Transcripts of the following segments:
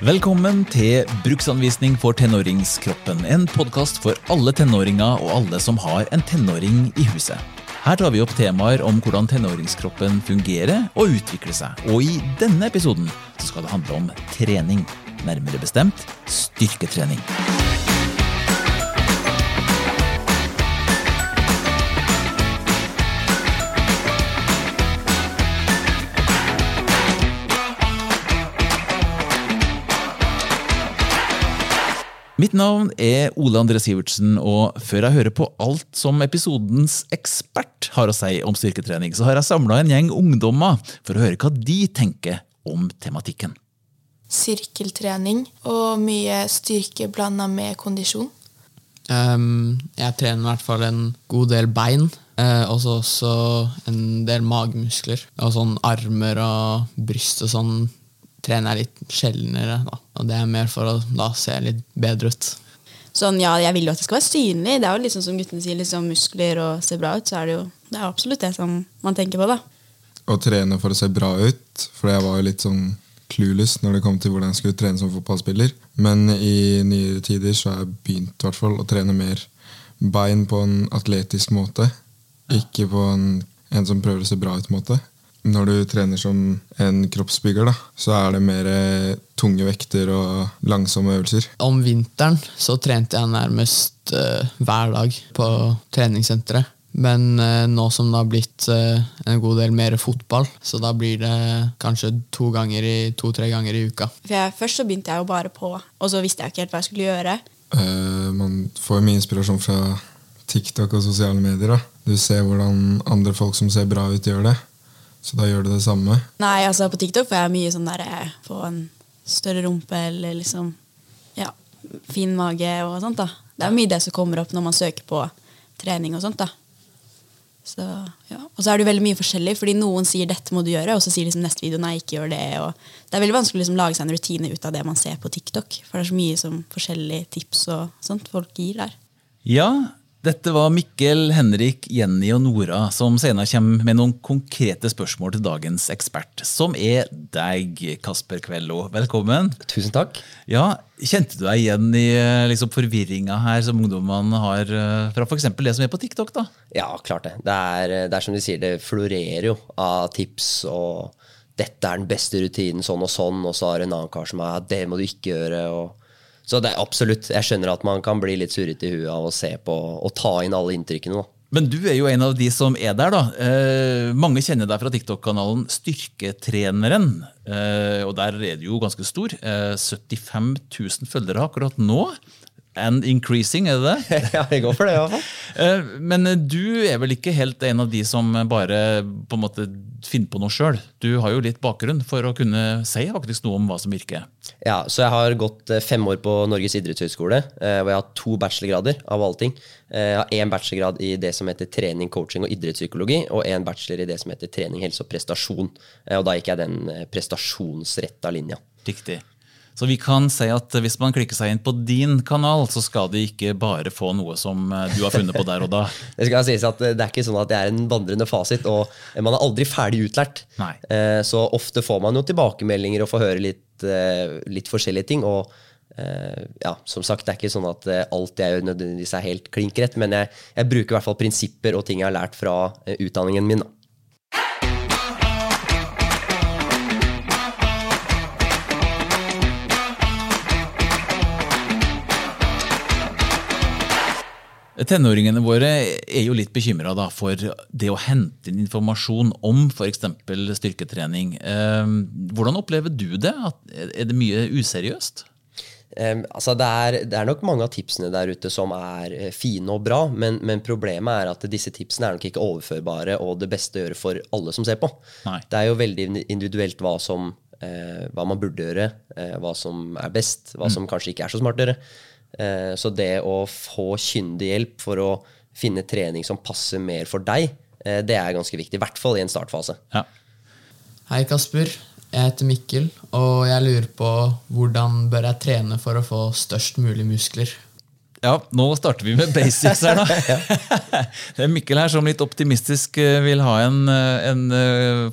Velkommen til Bruksanvisning for tenåringskroppen. En podkast for alle tenåringer og alle som har en tenåring i huset. Her tar vi opp temaer om hvordan tenåringskroppen fungerer og utvikler seg. Og i denne episoden skal det handle om trening. Nærmere bestemt styrketrening. Mitt navn er Ole André Sivertsen, og før jeg hører på alt som episodens ekspert har å si om styrketrening, så har jeg samla en gjeng ungdommer for å høre hva de tenker om tematikken. Sirkeltrening og mye styrke blanda med kondisjon. Um, jeg trener i hvert fall en god del bein. Eh, og så også en del magemuskler. Og sånn armer og bryst og sånn trener jeg litt sjeldnere. Da. Og det er mer for å da se litt bedre ut. Sånn, ja, Jeg vil jo at det skal være synlig. Det er jo liksom som guttene sier, liksom muskler og se bra ut. så er det jo det er absolutt det som man tenker på. da. Å trene for å se bra ut, for jeg var jo litt sånn clueless når det kom til hvordan jeg skulle trene som fotballspiller. Men i nyere tider så har jeg begynt hvert fall, å trene mer bein på en atletisk måte. Ikke på en, en som prøver å se bra ut-måte. Når du trener som en kroppsbygger, da, så er det mer eh, tunge vekter og langsomme øvelser. Om vinteren så trente jeg nærmest uh, hver dag på treningssenteret. Men uh, nå som det har blitt uh, en god del mer fotball, så da blir det kanskje to-tre to, ganger i uka. For jeg, Først så begynte jeg jo bare på, og så visste jeg ikke helt hva jeg skulle gjøre. man får jo mye inspirasjon fra TikTok og sosiale medier. da. Du ser hvordan andre folk som ser bra ut, gjør det. Så da gjør du det samme? Nei, altså på TikTok får jeg mye sånn der Få får en større rumpe eller liksom ja, fin mage og sånt. da. Det er mye det som kommer opp når man søker på trening og sånt. da. Så, ja. Og så er det veldig mye forskjellig, fordi noen sier 'dette må du gjøre', og så sier liksom neste video 'nei, ikke gjør det'. Og det er veldig vanskelig å liksom lage seg en rutine ut av det man ser på TikTok. For det er så mye som forskjellige tips og sånt folk gir der. Ja, dette var Mikkel, Henrik, Jenny og Nora som senere kommer med noen konkrete spørsmål til dagens ekspert, som er deg, Kasper Kvello. Velkommen. Tusen takk. Ja, Kjente du deg igjen i eh, liksom, forvirringa her som ungdommene har eh, fra f.eks. det som er på TikTok? da? Ja, klart det. Det er, det er som de sier, det florerer jo av tips og 'dette er den beste rutinen', sånn og sånn, og så har en annen kar som er 'det må du ikke gjøre'. og så det er absolutt. Jeg skjønner at man kan bli litt surrete i huet av å se på og ta inn alle inntrykkene. da. Men du er jo en av de som er der. da. Eh, mange kjenner deg fra TikTok-kanalen Styrketreneren. Eh, og der er du jo ganske stor. Eh, 75 000 følgere akkurat nå. And increasing, er det det? ja, jeg går for det i hvert fall. Eh, men du er vel ikke helt en av de som bare på en måte finner på noe sjøl? Du har jo litt bakgrunn for å kunne si faktisk noe om hva som virker. Ja, så jeg har gått eh, fem år på Norges idrettshøgskole, eh, hvor jeg har to bachelorgrader av alle ting. Jeg har én bachelorgrad i det som heter trening, coaching og idrettspsykologi, og én bachelor i det som heter trening, helse og prestasjon. Og da gikk jeg den prestasjonsretta linja. Riktig. Så vi kan si at hvis man klikker seg inn på din kanal, så skal de ikke bare få noe som eh, du har funnet på der og da. det skal sies at det er ikke sånn at det er en vandrende fasit, og man er aldri ferdig utlært. Nei. Eh, så ofte får man jo tilbakemeldinger og får høre litt, eh, litt forskjellige ting. og ja, som sagt, Det er ikke sånn at alt jeg gjør nødvendigvis er helt klink rett, men jeg, jeg, bruker i hvert fall prinsipper og ting jeg har lært fra utdanningen min. da. Tenåringene våre er jo litt bekymra for det å hente inn informasjon om f.eks. styrketrening. Ehm, hvordan opplever du det? Er det mye useriøst? Um, altså det, er, det, er, nok mange av tipsene der ute som er eh, fine og bra, men, men, problemet er at disse tipsene er nok ikke overførbare og det beste å gjøre for alle som ser på. Nei. Det er jo veldig individuelt hva, som, uh, hva man burde gjøre, uh, hva som er best, hva mm. som kanskje ikke er så smart å gjøre. Eh, så det å få kyndig hjelp for å finne trening som passer mer for deg, eh, det er ganske viktig. I hvert fall i en startfase. Ja. Hei, Kasper. Jeg heter Mikkel, og jeg lurer på hvordan bør jeg trene for å få størst mulig muskler? Ja, nå starter vi med basics her, da. Det er Mikkel her som litt optimistisk eh, vil ha en, en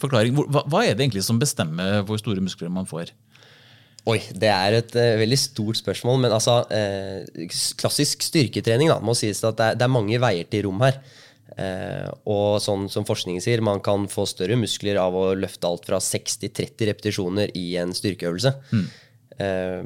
forklaring. Hva, hva, er det egentlig som bestemmer hvor store muskler man får? Oi, det er et uh, veldig stort spørsmål. Men altså, uh, klassisk styrketrening da, må sies at det er, det er mange veier til rom her. Uh, og sånn som forskningen sier, man kan få større muskler av å løfte alt fra 6 til 30 repetisjoner i en styrkeøvelse. Eh,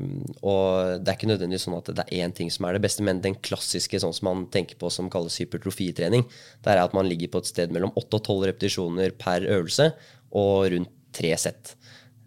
og det er ikke nødvendigvis sånn at det er én ting som er det beste, men den klassiske sånn som man tenker på som kalles hypertrofitrening, det er at man ligger på et sted mellom 8 og 12 repetisjoner per øvelse og rundt tre sett.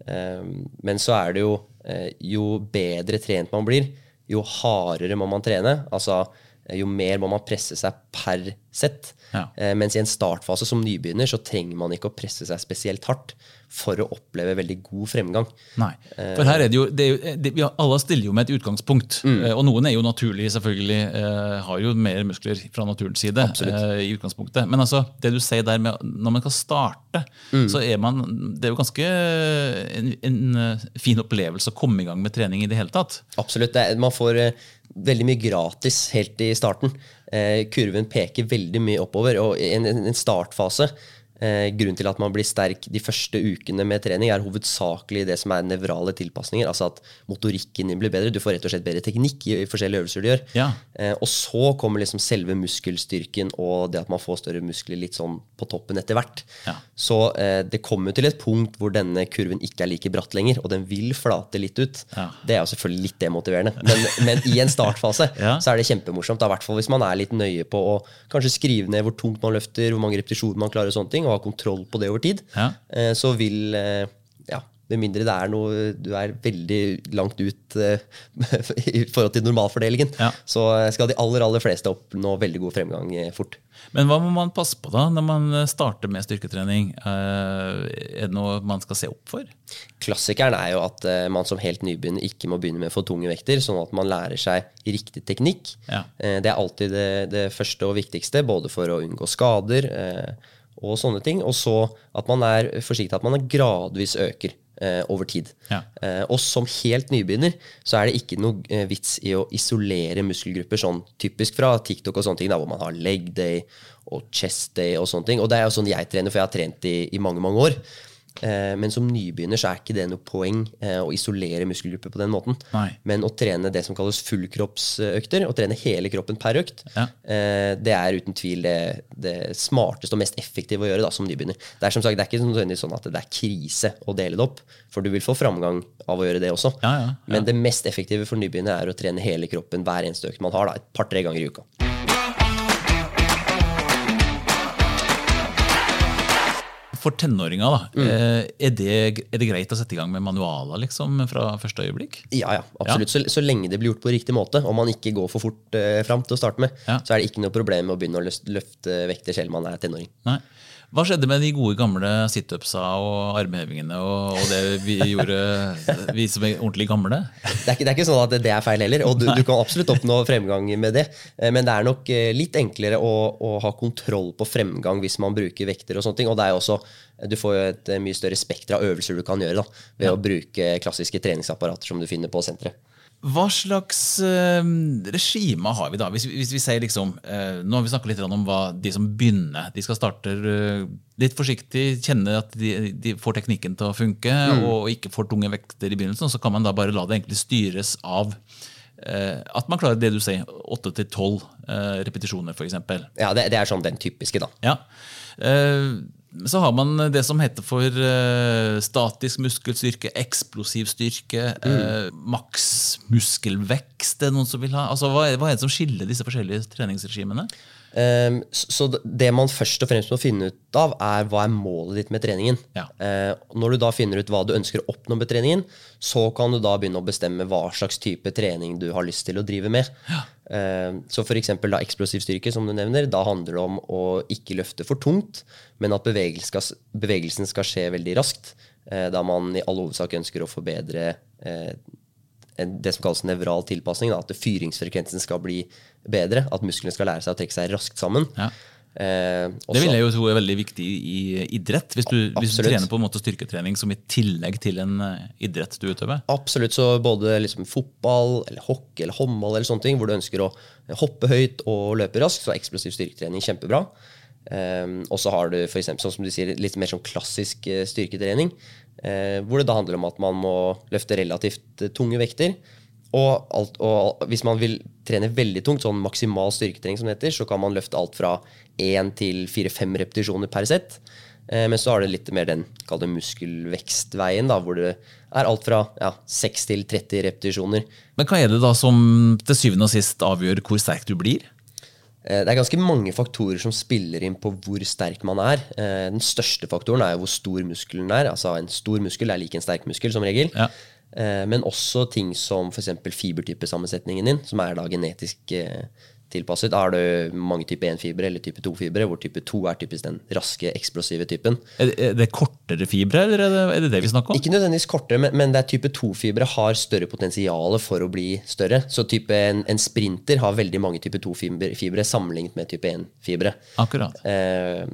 Eh, men så er det jo eh, Jo bedre trent man blir, jo hardere må man trene. Altså eh, jo mer må man presse seg per sett. Ja. Eh, mens i en startfase som nybegynner så trenger man ikke å presse seg spesielt hardt for å oppleve veldig god fremgang. Nei. For her er det jo, det er jo det, vi har- Alle stiller jo med et utgangspunkt. Eh, Og noen er jo naturlig, selvfølgelig, eh, har jo mer muskler fra naturens side. Eh, i utgangspunktet. Men altså, det du sier der med når man kan starte, så er man Det er jo ganske en, en eh, fin opplevelse å komme i gang med trening i det hele tatt. Absolutt. Det man får eh, veldig mye gratis helt i starten. Eh, kurven peker veldig mye oppover. Og i en startfase eh, Grunnen til at man blir sterk de første ukene med trening, er hovedsakelig det som er nevrale tilpasninger. Altså at motorikken din blir bedre. Du får rett og slett bedre teknikk i, i forskjellige øvelser du gjør. Ja. Eh, og så kommer liksom selve muskelstyrken og det at man får større muskler litt sånn på toppen etter hvert. Ja. Så eh, det kommer til et punkt hvor denne kurven ikke er like bratt lenger, og den vil flate litt ut. Ja. Det er jo selvfølgelig litt demotiverende, men, men i en startfase så er det kjempemorsomt. I hvert fall hvis man er litt nøye på å kanskje skrive ned hvor tungt man løfter, hvor mange repetisjoner man klarer, og sånne ting, og ha kontroll på det over tid. Ja. Eh, så vil eh, ja, med mindre det er noe du er veldig langt ut eh, i forhold til normalfordelingen, Ja. så skal de aller aller fleste oppnå veldig god fremgang fort. Men hva må man passe på da når man starter med styrketrening? Er det noe man skal se opp for? Klassikeren er jo at man som helt nybegynner ikke må begynne med for tunge vekter, sånn at man lærer seg riktig teknikk. Ja. Det er alltid det, det første og viktigste, både for å unngå skader eh, og sånne ting. Og så at man er forsiktig, at man gradvis øker eh, over tid. Ja. Eh, og som helt nybegynner så er det ikke noe eh, vits i å isolere muskelgrupper sånn typisk fra TikTok og sånne ting, da, hvor man har leg day og chest day og sånne ting. Og det er jo sånn jeg trener, for jeg har trent i, i mange, mange år. Eh, men som nybegynner så er ikke det noe poeng eh, å isolere muskelgrupper på den måten. Nei. Men å trene det som kalles fullkroppsøkter, å trene hele kroppen per økt, Ja. eh, det er uten tvil det, det smarteste og mest effektive å gjøre da, som nybegynner. Det er som sagt, det er ikke nødvendigvis sånn at det er krise å dele det opp, for du vil få framgang av å gjøre det også. Ja, ja, ja. Men det mest effektive for nybegynner er å trene hele kroppen hver eneste økt man har, da, et par-tre ganger i uka. For tenåringer, da, Mm. eh, er, det, er det greit å sette i gang med manualer liksom, fra første øyeblikk? Ja, ja, absolutt. Så, så lenge det blir gjort på riktig måte, og man ikke går for fort eh, fram til å starte med, Ja. så er det ikke noe problem med å begynne å løfte vekter selv om man er tenåring. Nei. Hva skjedde med de gode gamle situpsa og armhevingene og, og det vi gjorde, vi som er ordentlig gamle? Det er, ikke, det er ikke sånn at det er feil heller, og du, du kan absolutt oppnå fremgang med det. Eh, Men det er nok eh, litt enklere å, å ha kontroll på fremgang hvis man bruker vekter. og sånne ting, og det er også, Du får jo et eh, mye større spekter av øvelser du kan gjøre da, ved å bruke klassiske treningsapparater som du finner på senteret. Hva slags eh, regime har vi da? Hvis, hvis vi sier liksom, eh, Nå har vi snakket litt om hva de som begynner. De skal starte eh, litt forsiktig, kjenne at de, de får teknikken til å funke, og ikke får tunge vekter i begynnelsen. Så kan man da bare la det egentlig styres av eh, at man klarer det du sier, 8-12 uh, repetisjoner, f.eks. Ja, det, det er sånn den typiske, da. Ja. Så har man det som heter for eh, statisk muskelstyrke, eksplosiv styrke, eh, maks muskelvekst. Det er noen som vil ha. Altså, hva, er, hva er det som skiller disse forskjellige treningsregimene? Um, så så det man først og fremst må finne ut av, er hva er målet ditt med treningen. Ja. Uh, når du da finner ut hva du ønsker å oppnå med treningen, så kan du da begynne å bestemme hva slags type trening du har lyst til å drive med. Eh, så f.eks. da eksplosiv styrke, som du nevner, da handler det om å ikke løfte for tungt, men at bevegelsen skal, bevegelsen skal skje veldig raskt. Uh, da man i all hovedsak ønsker å forbedre eh, det som kalles nevral tilpasning. Da, at fyringsfrekvensen skal bli bedre. At musklene skal lære seg å trekke seg raskt sammen. Ja. Eh, Det vil jeg jo tro er veldig viktig i idrett. Hvis du, hvis du trener på en måte styrketrening som i tillegg til en eh, idrett du utøver. Absolutt. Så både liksom fotball, eller hockey eller håndball, eller sånne ting, hvor du ønsker å hoppe høyt og løpe raskt, så er eksplosiv styrketrening kjempebra. Um, og så har du for eksempel, sånn som du sier, litt mer sånn klassisk eh, styrketrening. Eh, hvor det da handler om at man må løfte relativt eh, tunge vekter. Og, alt, og hvis man vil trene veldig tungt, sånn maksimal styrketrening, som det heter, så kan man løfte alt fra 1 til 4-5 repetisjoner per sett. Eh, men så har det litt mer den det muskelvekstveien, da, hvor det er alt fra ja, 6 til 30 repetisjoner. Men hva er det da som til syvende og sist avgjør hvor sterk du blir? Eh, Det er ganske mange faktorer som spiller inn på hvor sterk man er. Eh, Den største faktoren er jo hvor stor muskelen er. Altså En stor muskel er lik en sterk muskel, som regel. Ja. Eh, Men også ting som f.eks. fibertypesammensetningen din, som er da genetisk eh, tilpasset. Da har du mange type 1-fibre eller type 2-fibre, hvor type 2 er typisk den raske, eksplosive typen. Er det, er det kortere fibre, eller er det, er det det vi snakker om? Ikke nødvendigvis kortere, men, men det er type 2-fibre har større potensial for å bli større. Så en, en sprinter har veldig mange type 2-fibre sammenlignet med type 1-fibre. Akkurat. Eh,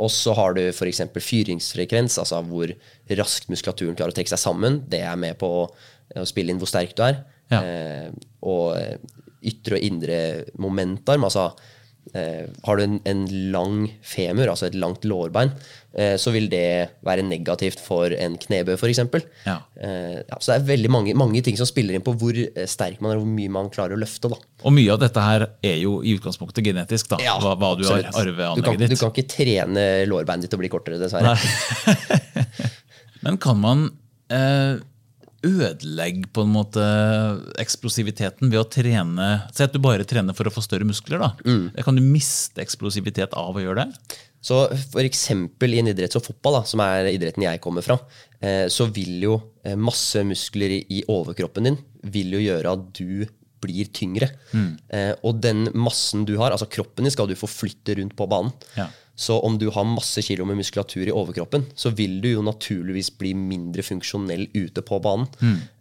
og så har du f.eks. fyringsfrekvens, altså hvor raskt muskulaturen klarer å trekke seg sammen. Det er med på å, å spille inn hvor sterk du er. Ja. Eh, og ytre og indre momentarm, altså eh, har du en, en lang femur, altså et langt lårbein, eh, så vil det være negativt for en knebøy, f.eks. Ja. Eh, ja, så det er veldig mange, mange ting som spiller inn på hvor eh, sterk man er, og hvor mye man klarer å løfte. da. Og mye av dette her er jo i utgangspunktet genetisk, da. Ja, hva, hva du har absolutt. ditt. du kan, du kan ikke trene lårbeinet ditt til å bli kortere, dessverre. Men kan man eh, ødelegge på en måte eksplosiviteten ved å trene Si at du bare trener for å få større muskler. da. Mm. Kan du miste eksplosivitet av å gjøre det? Så eksempel i en idrett som fotball, da, som er idretten jeg kommer fra, eh, så vil jo eh, masse muskler i, overkroppen din vil jo gjøre at du blir tyngre. Mm. og den massen du har, altså kroppen din, skal du få flytte rundt på banen. Ja. Så om du har masse kilo med muskulatur i overkroppen, så vil du jo naturligvis bli mindre funksjonell ute på banen.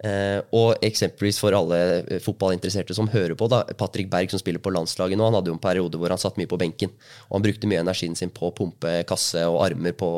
Eh, og eksempelvis for alle eh, fotballinteresserte som hører på, da, Patrick Berg som spiller på landslaget nå, han hadde jo en periode hvor han satt mye på benken. Og han brukte mye energien sin på å pumpe kasse og armer på,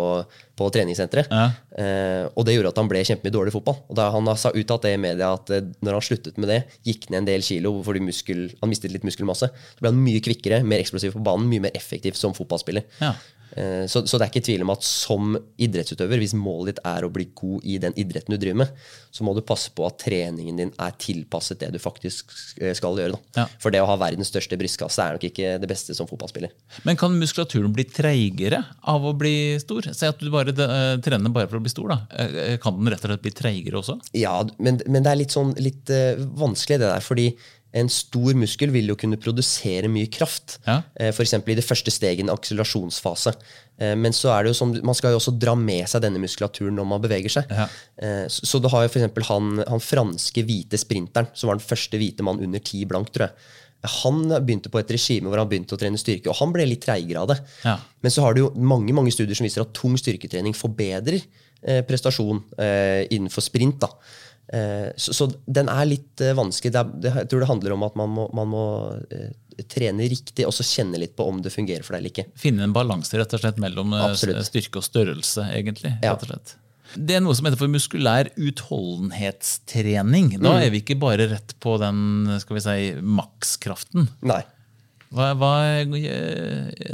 på treningssenteret. Ja. Eh, og det gjorde at han ble kjempemye dårlig i fotball. Og da Han sa sa- uttalt det i media at eh, når han sluttet med det, gikk ned en del kilo fordi muskel, han mistet litt muskelmasse, så ble han mye kvikkere, mer eksplosiv på banen, mye mer effektiv som fotballspiller. Ja. Eh, Så, så det er ikke tvil om at som idrettsutøver, hvis målet ditt er å bli god i den idretten du driver med, så må du passe på at treningen din er tilpasset det du faktisk eh, skal gjøre. Ja. For det å ha verdens største brystkasse er nok ikke det beste som fotballspiller. Men kan muskulaturen bli treigere av å bli stor? Si at du bare eh, trener bare for å bli stor. da. Kan den rett og slett bli treigere også? Ja, men, men det er litt, sånn, litt uh, vanskelig det der, fordi en stor muskel vil jo kunne produsere mye kraft. Ja. Eh, F.eks. i det første steget i en akselerasjonsfase. Eh, Men så er det jo sånn, man skal jo også dra med seg denne muskulaturen når man beveger seg. Ja. Eh, Så du har jo f.eks. Han, han franske hvite sprinteren, som var den første hvite mann under ti blank, tror jeg. Han begynte på et regime hvor han begynte å trene styrke, og han ble litt treigere av det. Ja. Men så har du jo mange mange studier som viser at tung styrketrening forbedrer prestasjon innenfor sprint. da. Eh, så, så den er litt eh, vanskelig. Er, jeg tror det handler om at man må, man må eh, trene riktig og så kjenne litt på om det fungerer for deg eller ikke. Finne en balanse rett og slett mellom Absolutt. styrke og størrelse, egentlig. Ja. rett og slett. Det er noe som heter for muskulær utholdenhetstrening. Da Mm. er vi ikke bare rett på den skal vi si, makskraften. Nei. Hva, hva er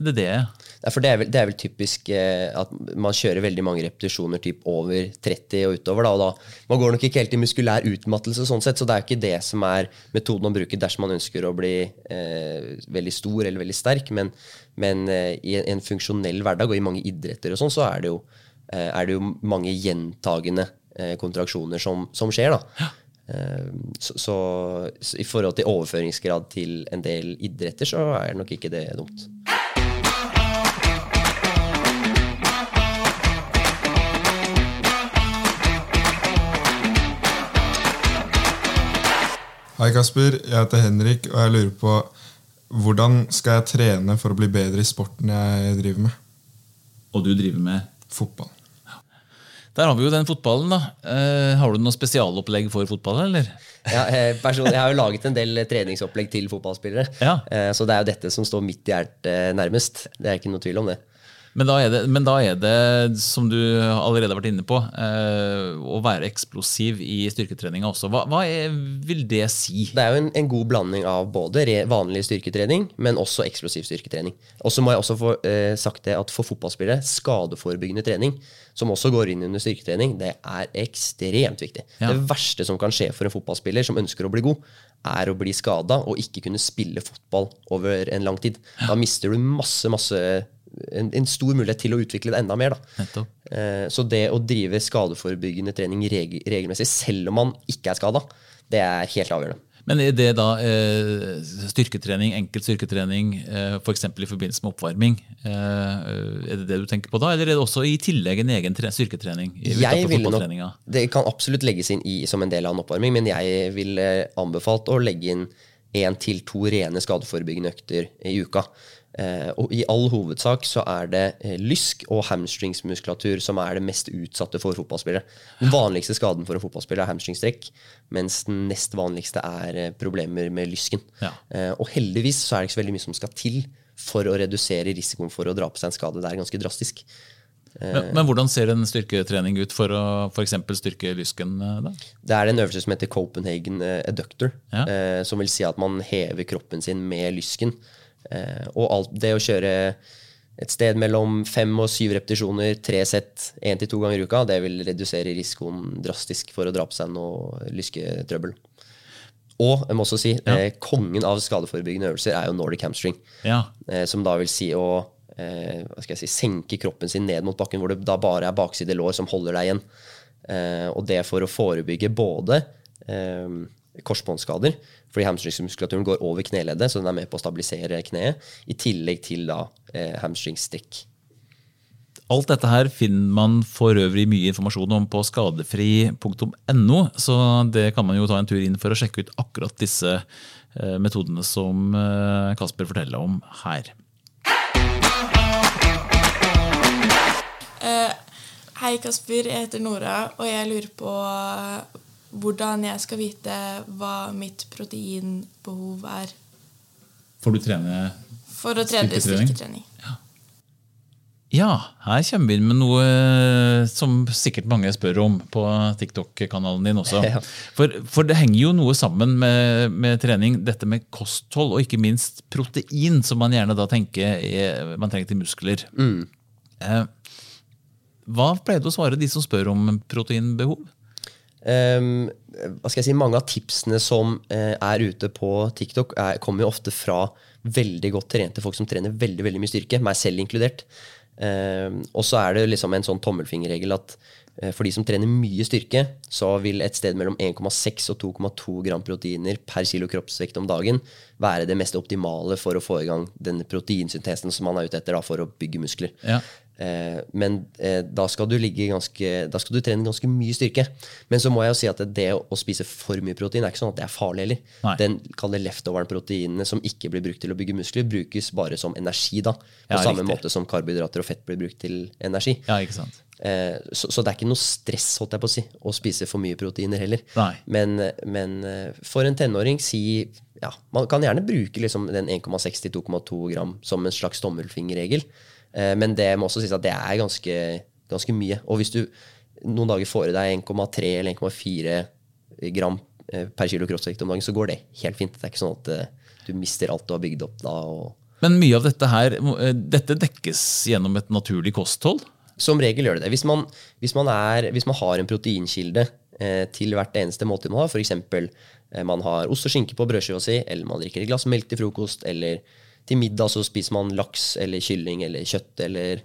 det det? Nei, for det er vel, det er vel typisk eh, at man kjører veldig mange repetisjoner typ over 30 og utover. Da, og da, man går nok ikke helt i muskulær utmattelse, sånn sett, så det er jo ikke det som er metoden å bruke dersom man ønsker å bli eh, veldig stor eller veldig sterk. Men, men eh, i en, en funksjonell hverdag og i mange idretter og sånn, så er det jo, eh, er det jo mange gjentagende eh, kontraksjoner som, som skjer. da. Eh, Så, så, så i forhold til overføringsgrad til en del idretter, så er nok ikke det dumt. Hei Kasper, jeg heter Henrik, og jeg lurer på hvordan skal jeg trene for å bli bedre i sporten jeg driver med? Og du driver med Fotball. Der har vi jo den fotballen, da. Eh, har du noe spesialopplegg for fotball, eller? Ja, eh, jeg har jo laget en del treningsopplegg til fotballspillere. Ja. Eh, Så det er jo dette som står mitt hjerte nærmest. Det er ikke noe tvil om det. Men da, det, men da er det, som du allerede har vært inne på, eh, å være eksplosiv i styrketreninga også. Hva, hva er, vil det si? Det er jo en, en god blanding av både vanlig styrketrening, men også eksplosiv styrketrening. Og så må jeg også få eh, sagt det at for fotballspillere, skadeforebyggende trening, som også går inn under styrketrening, det er ekstremt viktig. Ja. Det verste som kan skje for en fotballspiller som ønsker å bli god, er å bli skada og ikke kunne spille fotball over en lang tid. Da mister du masse, masse en, en stor mulighet til å utvikle det enda mer. Da. Eh, så det å drive skadeforebyggende trening reg regelmessig, selv om man ikke er skada, det er helt avgjørende. Men er det da eh, styrketrening, enkel styrketrening, eh, f.eks. i forbindelse med oppvarming? Eh, er det det du tenker på da, eller er det også i tillegg en egen tre- styrketrening? Jeg ville nok, det kan absolutt legges inn i, som en del av en oppvarming, men jeg ville anbefalt å legge inn én til to rene skadeforebyggende økter i uka. Eh, og I all hovedsak så er det eh, lysk og hamstringsmuskulatur som er det mest utsatte for fotballspillere. Den vanligste skaden for en fotballspiller er hamstringstrekk, mens den nest vanligste er eh, problemer med lysken. Ja. Eh, og heldigvis så er det ikke så veldig mye som skal til for å redusere risikoen for å dra på seg en skade. Det er ganske drastisk. Men, men hvordan ser en styrketrening ut for å f.eks. styrke lysken? da? Det er en øvelse som heter Copenhagen adductor, Ja. eh, som vil si at man hever kroppen sin med lysken. Eh, og alt, det å kjøre et sted mellom fem og syv repetisjoner, tre sett, én til to ganger i uka, det vil redusere risikoen drastisk for å dra på seg noe lysketrøbbel. Og jeg må også si, eh, kongen av skadeforebyggende øvelser er jo Nordic hamstring. Ja, Eh, som da vil si å eh, hva skal jeg si, senke kroppen sin ned mot bakken, hvor det da bare er bakside lår som holder deg igjen. Eh, og det for å forebygge både eh, korsbåndskader, fordi hamstringsmuskulaturen går over kneleddet, så den er med på å stabilisere kneet, i tillegg til da eh, hamstringstrekk. Alt dette her finner man for øvrig mye informasjon om på skadefri.no, så det kan man jo ta en tur inn for å sjekke ut akkurat disse eh, metodene som eh, Kasper forteller om her. Eh, hei, Kasper. Jeg heter Nora, og jeg lurer på hvordan jeg skal vite hva mitt proteinbehov er For du trene for å trene Styrketrening? styrketrening. Ja, her kommer vi inn med noe eh, som sikkert mange spør om på TikTok-kanalen din også. Ja. For, for det henger jo noe sammen med, med trening, dette med kosthold og ikke minst protein, som man gjerne da tenker er, man trenger til muskler. Eh, hva pleier du å svare de som spør om proteinbehov? Ehm, hva skal jeg si, Mange av tipsene som uh, er ute på TikTok, er, kommer jo ofte fra veldig godt trente folk som trener veldig veldig mye styrke, meg selv inkludert. Um, og så er det liksom en sånn tommelfingerregel at uh, for de som trener mye styrke, så vil et sted mellom 1,6 og 2,2 gram proteiner per kilo kroppsvekt om dagen være det mest optimale for å få i gang den proteinsyntesen som man er ute etter da, for å bygge muskler. Ja. Eh, men eh, da skal ganske Da skal du trene ganske mye styrke. Men så må jeg jo si at det å, spise for mye protein er ikke sånn at det er farlig heller. Den kaller leftoveren-proteinene som ikke blir brukt til å bygge muskler, brukes bare som energi. da På Ja, samme riktig. måte som karbohydrater og fett blir brukt til energi. Ja, ikke sant? Eh, så, så det er ikke noe stress holdt jeg på å si å spise for mye proteiner heller. Men, men for en tenåring, si ja, Man kan gjerne bruke liksom den 1,6-2,2 gram som en slags tommelfingerregel. Eh, men det må også sies at det er ganske, ganske mye. Og hvis du noen dager får i deg 1,3 eller 1,4 gram eh, per kilo kroppsvekt om dagen, så går det helt fint. Det er ikke sånn at eh, du mister alt du har bygd opp da. Men mye av dette her, dette dekkes gjennom et naturlig kosthold? Som regel gjør det det. Hvis man, hvis man, er, hvis man har en proteinkilde til hvert eneste måltid man har, f.eks. Man har ost og skinke på brødskiva si, eller man drikker et glass melk til frokost, eller til middag så spiser man laks eller kylling eller kjøtt eller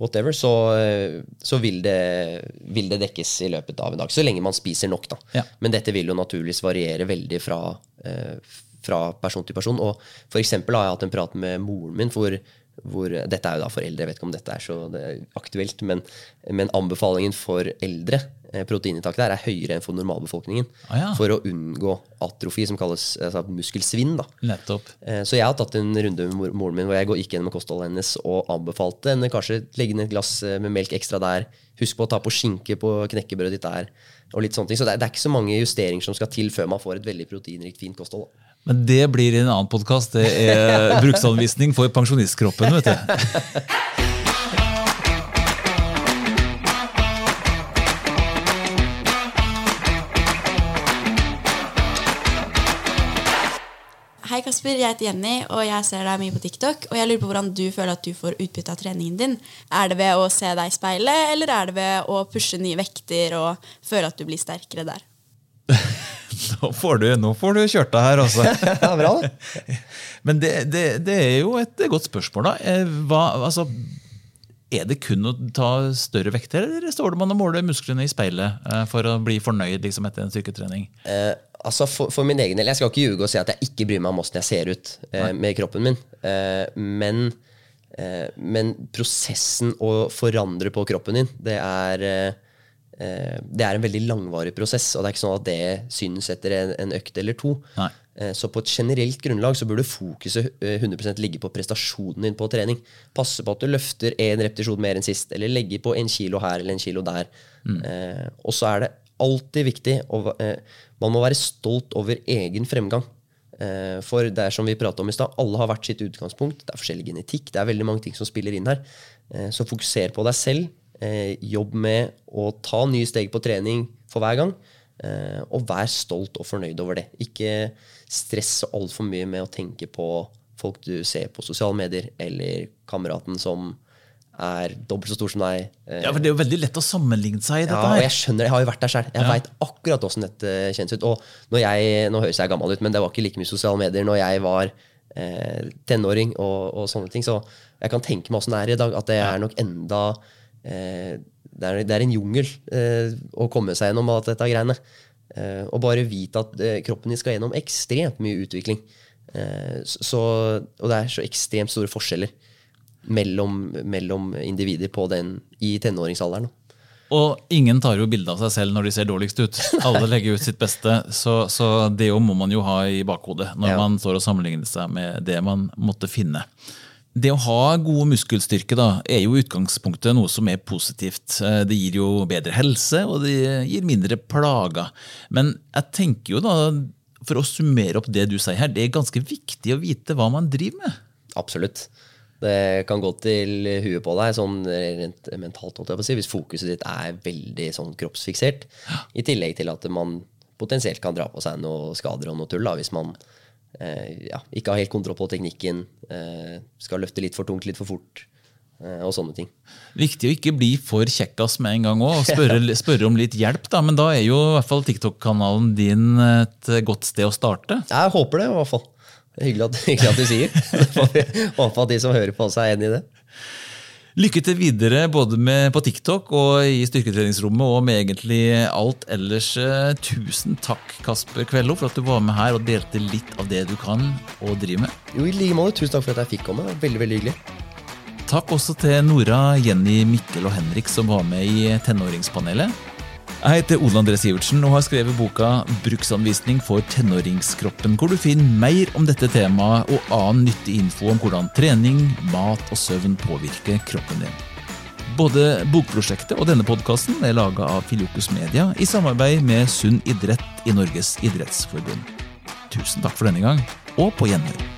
whatever, så, eh, så vil, det, vil det dekkes i løpet av en dag. Så lenge man spiser nok, da. Ja. Men dette vil jo naturligvis variere veldig fra, eh, fra person til person. Og for eksempel har jeg hatt en prat med moren min hvor, hvor Dette er jo da for eldre, jeg vet ikke om dette er så er aktuelt, men, men anbefalingen for eldre, eh, proteininntaket der, er høyere enn for normalbefolkningen. Ah, ja. For å unngå atrofi, som kalles altså, muskelsvinn. Eh, Så jeg har tatt en runde med moren min hvor jeg gikk gjennom kostholdet hennes og anbefalte henne kanskje legge inn et glass eh, med melk ekstra der. Husk på å ta på skinke på knekkebrødet ditt der. og litt sånne ting. Så det er, det er ikke så mange justeringer som skal til før man får et veldig proteinrikt, fint kosthold. da. Men det blir i en annen podkast. Det er bruksanvisning for pensjonistkroppen. vet du. Hei, Kasper. Jeg heter Jenny, og jeg ser deg mye på TikTok. Og jeg lurer på hvordan du føler at du får utbytte av treningen din. Er det ved å se deg i speilet, eller er det ved å pushe nye vekter og føle at du blir sterkere der? Nå får du, nå får du kjørt deg her, altså. Ja, bra det. Men det, det, det er jo et godt spørsmål, da. Eh, Hva, altså, er det kun å ta større vekter, eller står det man og måler musklene i speilet eh, for å bli fornøyd liksom, etter en styrketrening? Eh, altså for, for min egen del, Jeg skal ikke ljuge og si at jeg ikke bryr meg om åssen jeg ser ut eh, med kroppen min. Eh, men, eh, men prosessen å forandre på kroppen din, det er det er en veldig langvarig prosess, og det er ikke sånn at det synes etter en, en økt eller to. Nei. Eh, Så på et generelt grunnlag så burde fokuset eh, 100% ligge på prestasjonen din på trening. Passe på at du løfter én repetisjon mer enn sist, eller legge på en kilo her eller en kilo der. Eh, og så er det alltid viktig å, eh, Man må være stolt over egen fremgang. Eh, for det er som vi pratet om i stad, alle har hvert sitt utgangspunkt. Det er forskjellig genetikk, det er veldig mange ting som spiller inn her. Eh, så fokuser på deg selv. Eh, jobb med å ta nye steg på trening for hver gang. Eh, og vær stolt og fornøyd over det. Ikke stresse altfor mye med å tenke på folk du ser på sosiale medier, eller kameraten som er dobbelt så stor som deg. Eh, Ja, for Det er jo veldig lett å sammenligne seg i ja, dette og her. jeg skjønner. Jeg har jo vært der selv. Jeg Ja. vet akkurat åssen dette kjennes ut. Og når jeg, Nå høres jeg gammel ut, men det var ikke like mye sosiale medier når jeg var eh, tenåring og, og sånne ting. Så jeg kan tenke meg åssen det er i dag. At det er nok enda det, er, det er en jungel eh, å komme seg gjennom alt dette greiene. Eh, og bare vite at eh, kroppen din skal gjennom ekstremt mye utvikling. Eh, så, og det er så ekstremt store forskjeller mellom, mellom individer på den, i tenåringsalderen. Og ingen tar jo bilde av seg selv når de ser dårligst ut. Alle legger ut sitt beste. Så, så det jo må man jo ha i bakhodet når Ja. man står og sammenligner seg med det man måtte finne. Det å ha god muskelstyrke da, er jo i utgangspunktet noe som er positivt. Eh, Det gir jo bedre helse, og det gir mindre plager. Men jeg tenker jo da, for å summere opp det du sier her, det er ganske viktig å vite hva man driver med. Absolutt. Det kan gå til huet på deg, sånn rent mentalt, si, hvis fokuset ditt er veldig sånn kroppsfiksert. I tillegg til at man potensielt kan dra på seg noe skader og noe tull da, hvis man ja, ikke har helt kontroll på teknikken, eh, skal løfte litt for tungt, litt for fort, eh, og sånne ting. Viktig å ikke bli for kjekkas med en gang òg, og spørre, spørre om litt hjelp. da, Men da er jo i hvert fall TikTok-kanalen din et godt sted å starte. Jeg håper det, i hvert fall. Hyggelig at, hyggelig at du sier. Håper at de som hører på, også er enig i det. Lykke til videre både med, på TikTok og i styrketreningsrommet og med egentlig alt ellers. Eh, Tusen takk, Kasper Kvello, for at du var med her og delte litt av det du kan og driver med. Jo, i like måte. Tusen takk for at jeg fikk komme. Veldig, veldig hyggelig. Takk også til Nora, Jenny, Mikkel og Henrik som var med i tenåringspanelet. Jeg heter Ole André Sivertsen og har skrevet boka 'Bruksanvisning for tenåringskroppen', hvor du finner mer om dette temaet og annen nyttig info om hvordan trening, mat og søvn påvirker kroppen din. Både bokprosjektet og denne podkasten er laga av Filiokus Media i samarbeid med Sunn idrett i Norges idrettsforbund. Tusen takk for denne gang, og på gjenhør.